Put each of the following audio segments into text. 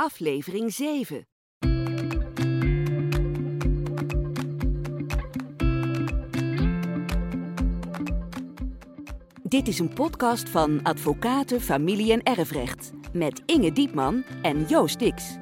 aflevering 7. Dit is een podcast van Advocaten, Familie en Erfrecht met Inge Diepman en Joost Dix.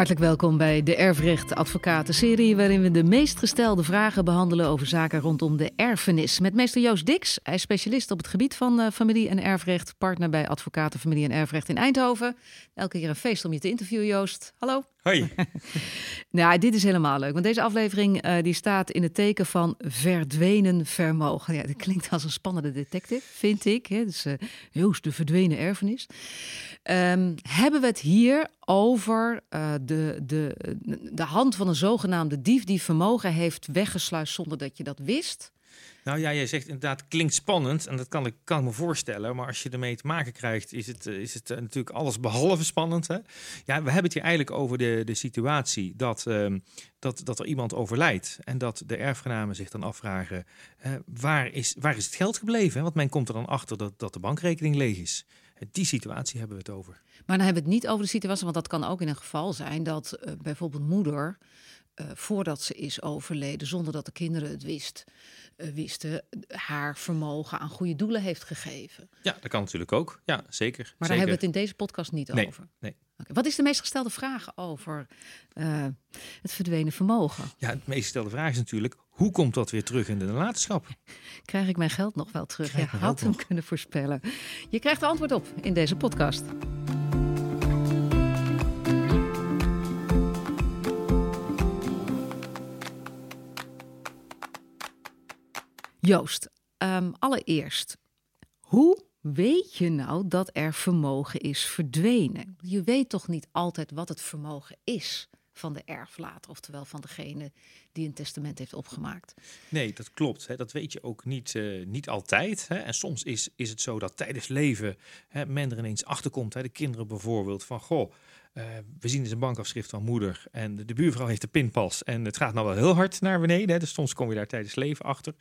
Hartelijk welkom bij de Erfrecht Advocaten serie, waarin we de meest gestelde vragen behandelen over zaken rondom de erfenis. Met meester Joost Dix, hij is specialist op het gebied van uh, familie- en erfrecht, partner bij Advocaten Familie en Erfrecht in Eindhoven. Elke keer een feest om je te interviewen, Joost. Hallo. Hoi. nou, dit is helemaal leuk, want deze aflevering uh, die staat in het teken van verdwenen vermogen. Ja, dat klinkt als een spannende detective, vind ik. Hè? Dus uh, Joost, de verdwenen erfenis. Um, hebben we het hier over de, de, de hand van een zogenaamde dief die vermogen heeft weggesluist zonder dat je dat wist? Nou ja, jij zegt inderdaad, klinkt spannend en dat kan ik, kan me voorstellen. Maar als je ermee te maken krijgt, is het, is het natuurlijk alles behalve spannend. Hè? Ja, we hebben het hier eigenlijk over de, de situatie dat, uh, dat, dat er iemand overlijdt. En dat de erfgenamen zich dan afvragen, uh, waar, is, waar is het geld gebleven? Want men komt er dan achter dat, dat de bankrekening leeg is. Die situatie hebben we het over. Maar dan hebben we het niet over de situatie, want dat kan ook in een geval zijn dat uh, bijvoorbeeld moeder, uh, voordat ze is overleden, zonder dat de kinderen het wist, uh, wisten, haar vermogen aan goede doelen heeft gegeven. Ja, dat kan natuurlijk ook. Ja, zeker. Maar daar hebben we het in deze podcast niet nee, over. Nee. Okay. Wat is de meest gestelde vraag over het verdwenen vermogen? Ja, de meest gestelde vraag is natuurlijk, hoe komt dat weer terug in de nalatenschap? Krijg ik mijn geld nog wel terug? Je had hem kunnen voorspellen. Je krijgt er antwoord op in deze podcast. Joost, um, allereerst, hoe weet je nou dat er vermogen is verdwenen? Je weet toch niet altijd wat het vermogen is van de erflater, oftewel van degene die een testament heeft opgemaakt. Nee, dat klopt. Hè. Dat weet je ook niet, uh, niet altijd. Hè. En soms is, is het zo dat tijdens leven hè, men er ineens achterkomt. Hè. De kinderen bijvoorbeeld van, goh, uh, we zien dus een bankafschrift van moeder en de, de, buurvrouw heeft de pinpas. En het gaat nou wel heel hard naar beneden. Hè. Dus soms kom je daar tijdens leven achter.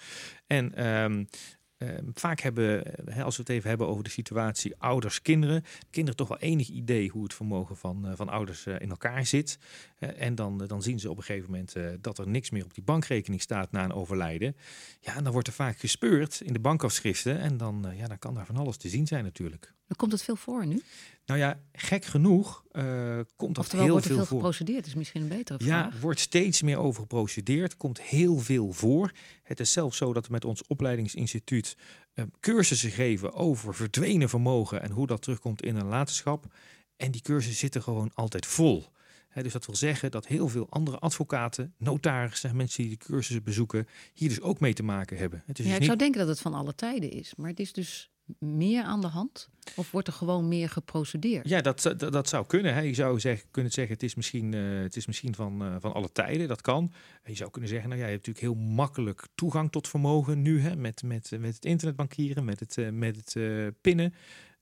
En um, uh, vaak hebben, als we het even hebben over de situatie ouders-kinderen, kinderen toch wel enig idee hoe het vermogen van, uh, van ouders uh, in elkaar zit. en dan, dan zien ze op een gegeven moment dat er niks meer op die bankrekening staat na een overlijden. Ja, en dan wordt er vaak gespeurd in de bankafschriften en dan, ja, dan kan daar van alles te zien zijn natuurlijk. Komt het veel voor nu? Nou ja, gek genoeg uh, komt dat Oftewel, heel wordt er veel veel voor. geprocedeerd, is misschien een betere vraag. Ja, wordt steeds meer over geprocedeerd, komt heel veel voor. Het is zelfs zo dat we met ons opleidingsinstituut uh, cursussen geven over verdwenen vermogen en hoe dat terugkomt in een nalatenschap. En die cursussen zitten gewoon altijd vol. He, dus dat wil zeggen dat heel veel andere advocaten, notarissen, mensen die de cursussen bezoeken, hier dus ook mee te maken hebben. Het is ja, dus ik niet... zou denken dat het van alle tijden is, maar het is dus meer aan de hand? Of wordt er gewoon meer geprocedeerd? Ja, dat, dat, dat zou kunnen. Hè. Je zou kunnen zeggen, het is misschien, uh, het is misschien van, uh, van alle tijden. Dat kan. En je zou kunnen zeggen, nou ja, je hebt natuurlijk heel makkelijk toegang tot vermogen nu. Hè, met, met, met het internetbankieren, met het, uh, met het pinnen.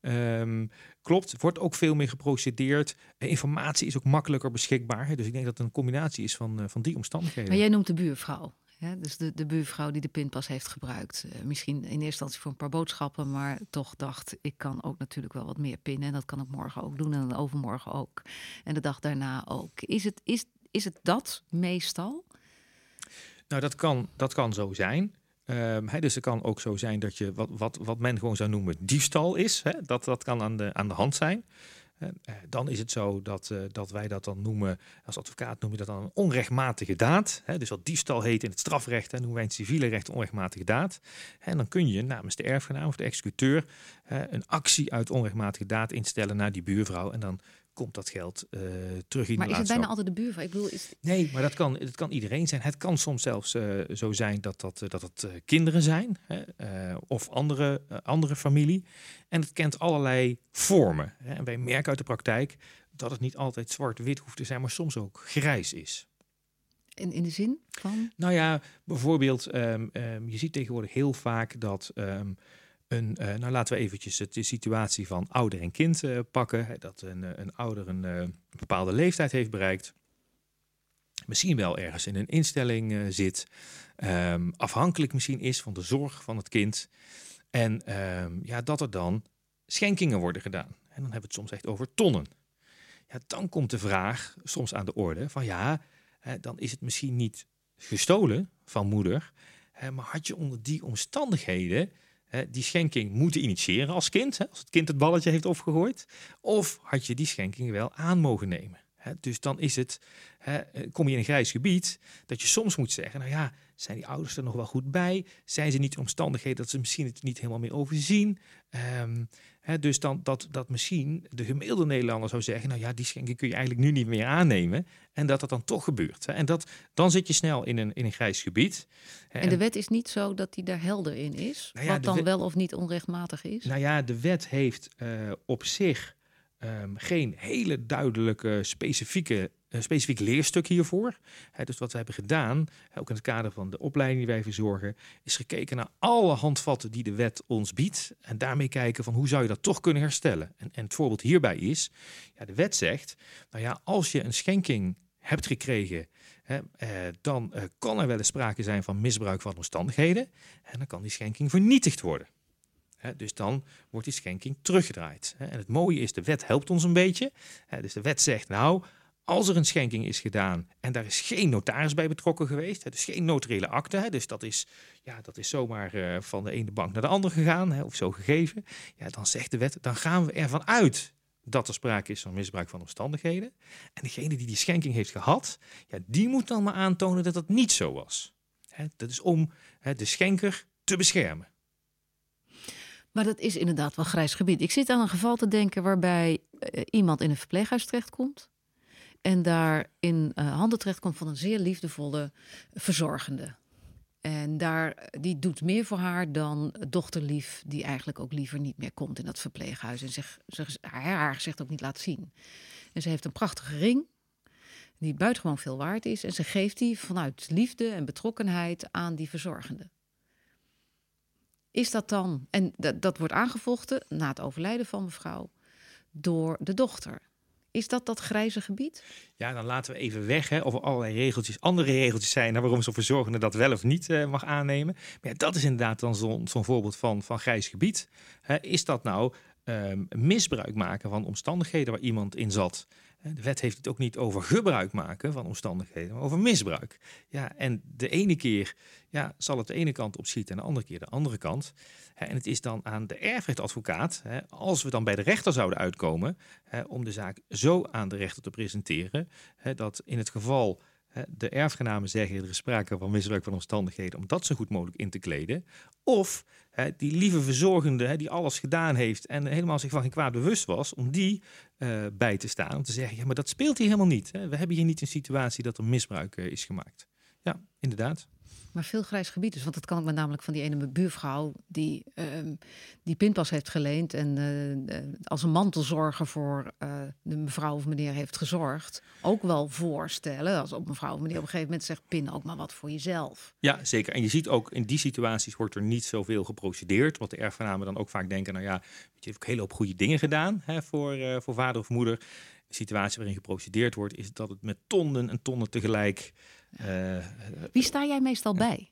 Um, klopt, wordt ook veel meer geprocedeerd. Informatie is ook makkelijker beschikbaar. Hè. Dus ik denk dat het een combinatie is van, van die omstandigheden. Maar jij noemt de buurvrouw. Dus de, de buurvrouw die de pinpas heeft gebruikt. Uh, misschien in eerste instantie voor een paar boodschappen, maar toch dacht ik kan ook natuurlijk wel wat meer pinnen. En dat kan ik morgen ook doen en overmorgen ook. En de dag daarna ook. Is het, is, is het dat meestal? Nou, dat kan, dat kan zo zijn. Um, he, dus het kan ook zo zijn dat je wat, wat, wat men gewoon zou noemen diefstal is. Hè? Dat, dat kan aan de, aan de hand zijn. Uh, dan is het zo dat, uh, dat wij dat dan noemen, als advocaat noem je dat dan een onrechtmatige daad. Dus wat diefstal heet in het strafrecht, en noemen wij in het civiele recht onrechtmatige daad. En dan kun je namens de erfgenaam of de executeur een actie uit onrechtmatige daad instellen naar die buurvrouw. En dan komt dat geld uh, terug in maar de is het bijna altijd de buurvrouw? Ik bedoel, is... Nee, maar dat kan, dat kan iedereen zijn. Het kan soms zelfs uh, zo zijn dat, dat, dat het kinderen zijn hè, of andere, andere familie. En het kent allerlei vormen. Hè. En wij merken uit de praktijk dat het niet altijd zwart-wit hoeft te zijn, maar soms ook grijs is. In, in de zin van? Nou ja, bijvoorbeeld, um, um, je ziet tegenwoordig heel vaak dat... Um, een, uh, nou laten we eventjes de situatie van ouder en kind uh, pakken. Dat een, een ouder een, bepaalde leeftijd heeft bereikt. Misschien wel ergens in een instelling zit. Um, afhankelijk misschien is van de zorg van het kind. En um, ja, dat er dan schenkingen worden gedaan. En dan hebben we het soms echt over tonnen. Ja, dan komt de vraag soms aan de orde van ja, dan is het misschien niet gestolen van moeder, maar had je onder die omstandigheden die schenking moeten initiëren als kind, als het kind het balletje heeft opgegooid, of had je die schenking wel aan mogen nemen? Dus dan is het, hè, kom je in een grijs gebied, dat je soms moet zeggen, nou ja, zijn die ouders er nog wel goed bij? Zijn ze niet in omstandigheden dat ze misschien het niet helemaal meer overzien? Um, dus dan dat, dat misschien de gemiddelde Nederlander zou zeggen, nou ja, die schenking kun je eigenlijk nu niet meer aannemen. En dat dat dan toch gebeurt. En dat, dan zit je snel in een, in een grijs gebied. En de wet is niet zo dat die daar helder in is, nou wat dan wel of niet onrechtmatig is? Nou ja, de wet heeft uh, op zich um, geen hele duidelijke specifieke een specifiek leerstuk hiervoor. dus wat we hebben gedaan, ook in het kader van de opleiding die wij verzorgen, is gekeken naar alle handvatten die de wet ons biedt. En daarmee kijken van hoe zou je dat toch kunnen herstellen. En, en het voorbeeld hierbij is, ja, de wet zegt, nou ja, als je een schenking hebt gekregen, hè, eh, dan eh, kan er wel eens sprake zijn van misbruik van omstandigheden. En dan kan die schenking vernietigd worden. Dus dan wordt die schenking teruggedraaid. En het mooie is, de wet helpt ons een beetje. dus de wet zegt, nou, als er een schenking is gedaan en daar is geen notaris bij betrokken geweest, dus geen notariële akte, dus dat is, ja, dat is zomaar uh, van de ene bank naar de andere gegaan of zo gegeven, ja, dan zegt de wet, dan gaan we ervan uit dat er sprake is van misbruik van omstandigheden. En degene die die schenking heeft gehad, ja, die moet dan maar aantonen dat dat niet zo was. dat is om de schenker te beschermen. Maar dat is inderdaad wel grijs gebied. Ik zit aan een geval te denken waarbij uh, iemand in een verpleeghuis terechtkomt en daar in uh, handen terechtkomt van een zeer liefdevolle verzorgende. En daar, die doet meer voor haar dan dochterlief, die eigenlijk ook liever niet meer komt in dat verpleeghuis. En zich, zich, haar, haar gezicht ook niet laat zien. En ze heeft een prachtige ring, die buitengewoon veel waard is. En ze geeft die vanuit liefde en betrokkenheid aan die verzorgende. Is dat dan, en dat, wordt aangevochten na het overlijden van mevrouw, door de dochter. Is dat dat grijze gebied? Ja, dan laten we even weg hè, of er allerlei regeltjes, andere regeltjes zijn... naar waarom zo'n verzorgende dat wel of niet uh, mag aannemen. Maar ja, dat is inderdaad dan zo'n zo'n voorbeeld van, van grijs gebied. is dat nou um, misbruik maken van omstandigheden waar iemand in zat... De wet heeft het ook niet over gebruik maken van omstandigheden, maar over misbruik. Ja, en de ene keer ja, zal het de ene kant opschieten en de andere keer de andere kant. En het is dan aan de erfrechtadvocaat, als we dan bij de rechter zouden uitkomen, om de zaak zo aan de rechter te presenteren, dat in het geval de erfgenamen zeggen er is sprake van misbruik van omstandigheden om dat zo goed mogelijk in te kleden. Of die lieve verzorgende die alles gedaan heeft en helemaal zich van geen kwaad bewust was, om die uh, bij te staan. Om te zeggen, ja, maar dat speelt hier helemaal niet. We hebben hier niet een situatie dat er misbruik uh, is gemaakt. Ja, inderdaad. Maar veel grijs gebied dus. Want dat kan ik me namelijk van die ene buurvrouw die uh, die pinpas heeft geleend. En uh, als een mantelzorger voor uh, de mevrouw of meneer heeft gezorgd. Ook wel voorstellen. Als op mevrouw of meneer op een gegeven moment zegt: pin ook maar wat voor jezelf. Ja, zeker. En je ziet ook in die situaties wordt er niet zoveel geprocedeerd. Want de erfgenamen dan ook vaak denken: nou ja, je hebt ook een hele hoop goede dingen gedaan hè, voor, voor vader of moeder. De situatie waarin geprocedeerd wordt, is dat het met tonnen en tonnen tegelijk uh, Wie sta jij meestal bij?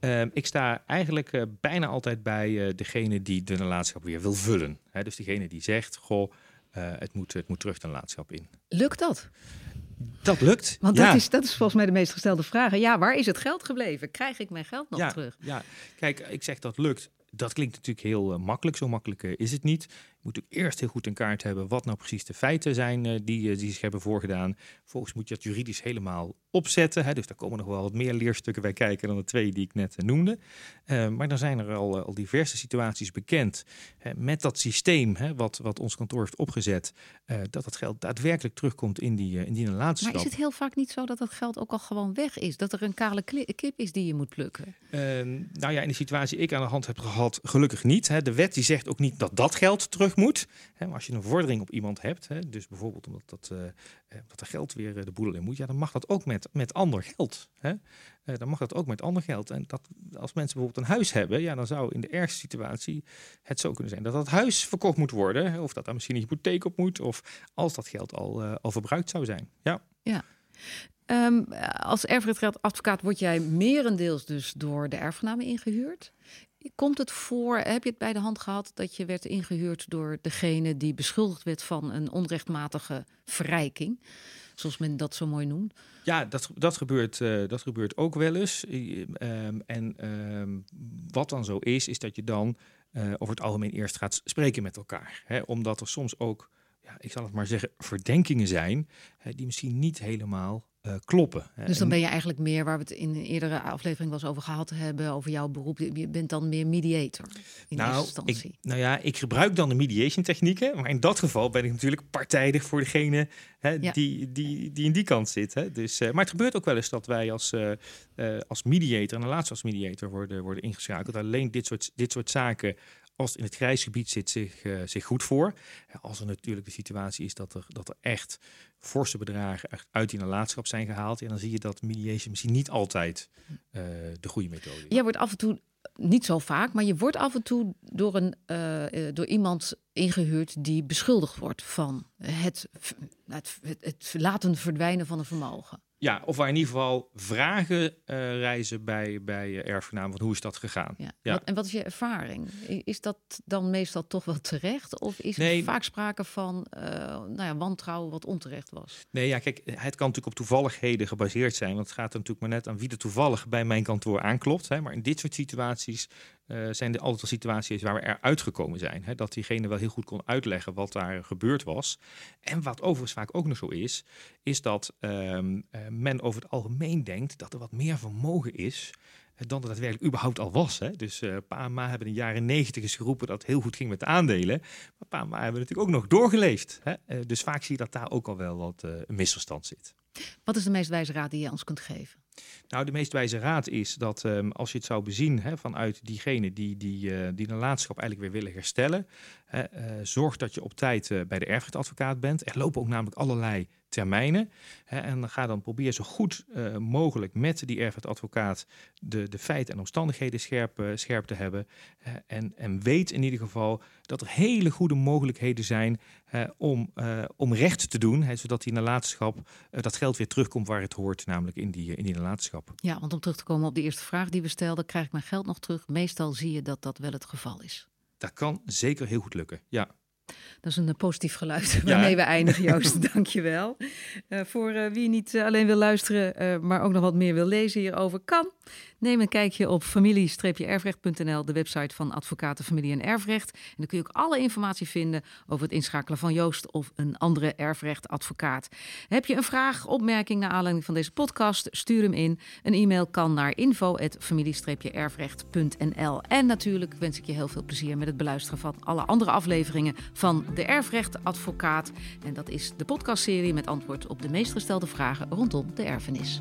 Uh, ik sta eigenlijk uh, bijna altijd bij uh, degene die de nalatenschap weer wil vullen. Hè, dus degene die zegt, goh, het, moet, het moet terug de nalatenschap in. Lukt dat? Dat lukt. Want dat, is, dat is volgens mij de meest gestelde vraag. Ja, waar is het geld gebleven? Krijg ik mijn geld nog ja, terug? Ja, kijk, ik zeg dat lukt. Dat klinkt natuurlijk heel makkelijk. Zo makkelijk is het niet moet ook eerst heel goed in kaart hebben wat nou precies de feiten zijn uh, die, uh, die zich hebben voorgedaan. Vervolgens moet je dat juridisch helemaal opzetten. Hè, dus daar komen nog wel wat meer leerstukken bij kijken dan de twee die ik net uh, noemde. maar dan zijn er al, al diverse situaties bekend met dat systeem hè, wat, wat ons kantoor heeft opgezet, dat dat geld daadwerkelijk terugkomt in die, in die laatste Maar is het heel vaak niet zo dat dat geld ook al gewoon weg is? Dat er een kale kip is die je moet plukken? Ehm, nou ja, in de situatie ik aan de hand heb gehad, gelukkig niet. Hè. De wet die zegt ook niet dat dat geld terug moet. Hè, maar als je een vordering op iemand hebt, hè, dus bijvoorbeeld omdat dat, uh, er geld weer de boel in moet, ja, dan mag dat ook met, met ander geld. Hè. Uh, dan mag dat ook met ander geld. En dat, als mensen bijvoorbeeld een huis hebben, ja, dan zou in de ergste situatie het zo kunnen zijn dat dat huis verkocht moet worden. Of dat daar misschien een hypotheek op moet. Of als dat geld al, al verbruikt zou zijn. Ja. ja. Um, als erfrechtadvocaat word jij merendeels dus door de erfgenamen ingehuurd. Komt het voor, heb je het bij de hand gehad dat je werd ingehuurd door degene die beschuldigd werd van een onrechtmatige verrijking? Zoals men dat zo mooi noemt. Ja, dat, dat, gebeurt, uh, dat gebeurt ook wel eens. Um, en um, wat dan zo is, is dat je dan uh, over het algemeen eerst gaat spreken met elkaar. Hè? Omdat er soms ook, ja, ik zal het maar zeggen, verdenkingen zijn hè, die misschien niet helemaal uh, kloppen. Dus dan ben je eigenlijk meer, waar we het in een eerdere aflevering was over gehad hebben, over jouw beroep. Je bent dan meer mediator in nou, eerste instantie. Ik, nou ja, ik gebruik dan de mediation technieken, maar in dat geval ben ik natuurlijk partijdig voor degene hè, ja. die, die, die in die kant zit. Hè. Dus, uh, maar het gebeurt ook wel eens dat wij als, uh, als mediator, en laatst als mediator, worden, worden ingeschakeld. Alleen dit soort, dit soort zaken als in het grijsgebied zit, zich, uh, zich goed voor. Als er natuurlijk de situatie is dat er, dat er echt forse bedragen uit die nalatenschap zijn gehaald, en dan zie je dat mediation misschien niet altijd uh, de goede methode is. Jij wordt af en toe niet zo vaak, maar je wordt af en toe door, een, uh, door iemand ingehuurd die beschuldigd wordt van het, het, het, het laten verdwijnen van een vermogen. Ja, of waar in ieder geval vragen uh, reizen bij, bij erfgenamen van hoe is dat gegaan. Ja. ja. Wat, en wat is je ervaring? Is dat dan meestal toch wel terecht? Of is nee. er vaak sprake van uh, nou ja, wantrouwen wat onterecht was? Nee, ja, kijk, het kan natuurlijk op toevalligheden gebaseerd zijn. Want het gaat er natuurlijk maar net aan wie er toevallig bij mijn kantoor aanklopt. Hè. Maar in dit soort situaties uh, zijn er altijd al situaties waar we eruit gekomen zijn. Hè? Dat diegene wel heel goed kon uitleggen wat daar gebeurd was. En wat overigens vaak ook nog zo is, is dat um, uh, men over het algemeen denkt dat er wat meer vermogen is eh, dan er daadwerkelijk überhaupt al was. Hè? Dus uh, pa en ma hebben in de jaren negentig eens geroepen dat het heel goed ging met de aandelen. Maar pa en ma hebben natuurlijk ook nog doorgeleefd. Hè? Uh, dus vaak zie je dat daar ook al wel wat uh, een misverstand zit. Wat is de meest wijze raad die je ons kunt geven? Nou, de meest wijze raad is dat um, als je het zou bezien hè, vanuit diegene die, die, uh, die nalatenschap eigenlijk weer willen herstellen, uh, zorg dat je op tijd uh, bij de erfrechtadvocaat bent. Er lopen ook namelijk allerlei termijnen. Hè, en ga dan probeer zo goed uh, mogelijk met die erfrechtadvocaat de, de feiten en omstandigheden scherp, uh, scherp te hebben. Uh, en, en weet in ieder geval dat er hele goede mogelijkheden zijn om, om recht te doen. Hè, zodat die nalatenschap, dat geld weer terugkomt waar het hoort, namelijk in die, in die nalatenschap. Ja, want om terug te komen op de eerste vraag die we stelden, krijg ik mijn geld nog terug? Meestal zie je dat dat wel het geval is. Dat kan zeker heel goed lukken, ja. Dat is een positief geluid waarmee ja. we eindigen, Joost. Dank je wel. Uh, voor uh, wie niet alleen wil luisteren, uh, maar ook nog wat meer wil lezen hierover, kan. Neem een kijkje op familie-erfrecht.nl, de website van Advocaten Familie en Erfrecht. En dan kun je ook alle informatie vinden over het inschakelen van Joost of een andere erfrechtadvocaat. Heb je een vraag, opmerking naar aanleiding van deze podcast? Stuur hem in. Een e-mail kan naar info@familie-erfrecht.nl. En natuurlijk wens ik je heel veel plezier met het beluisteren van alle andere afleveringen van de Erfrechtadvocaat. En dat is de podcastserie met antwoord op de meest gestelde vragen rondom de erfenis.